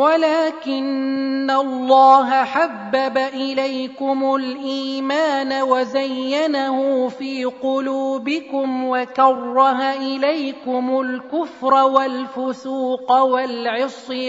ولكن الله حبب إليكم الإيمان وزينه في قلوبكم وكره إليكم الكفر والفسوق والعصيان.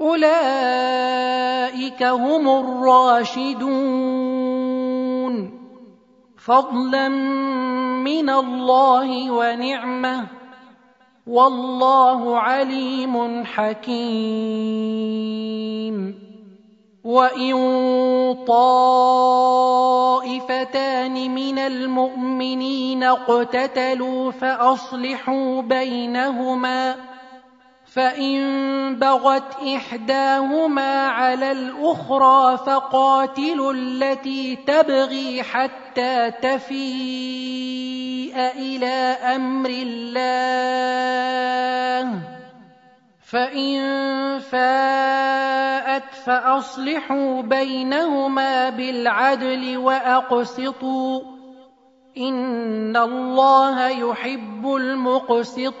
أولئك هم الراشدون. فضلا من الله ونعمة. والله عليم حكيم. وإن طائفتان من المؤمنين اقتتلوا فأصلحوا بينهما فان بغت احداهما على الاخرى فقاتلوا التي تبغي حتى تفيء إلى أمر الله. فان فاءت فاصلحوا بينهما بالعدل واقسطوا ان الله يحب المقسطين.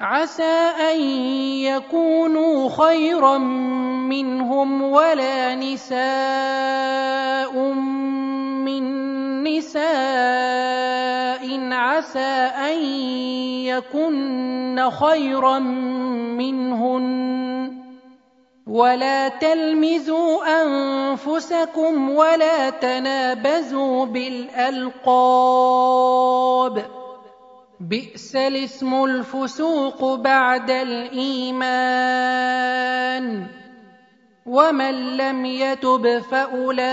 عسى أن يكونوا خيرا منهم ولا نساء من نساء. عسى أن يكن خيرا منهن. ولا تلمزوا أنفسكم ولا تنابزوا بالألقاب. بئس الاسم الفسوق بعد الإيمان. ومن لم يتب فأولئك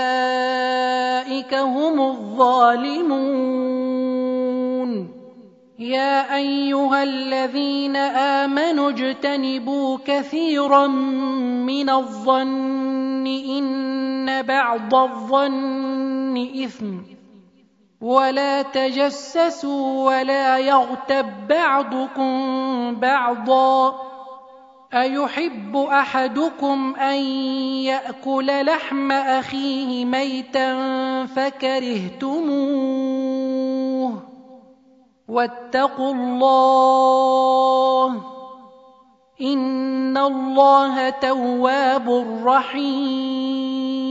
هم الظالمون. يا أيها الذين آمنوا اجتنبوا كثيرا من الظن إن بعض الظن إثم. ولا تجسسوا ولا يغتب بعضكم بعضا. أيحب أحدكم أن يأكل لحم أخيه ميتا فكرهتموه. واتقوا الله. إن الله تواب رحيم.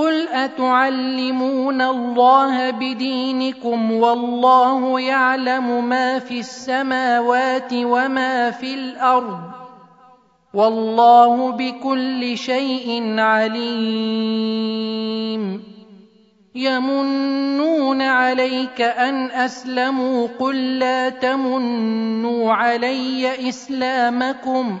قل اتعلمون الله بدينكم والله يعلم ما في السماوات وما في الأرض والله بكل شيء عليم يمنون عليك ان اسلموا قل لا تمنوا علي اسلامكم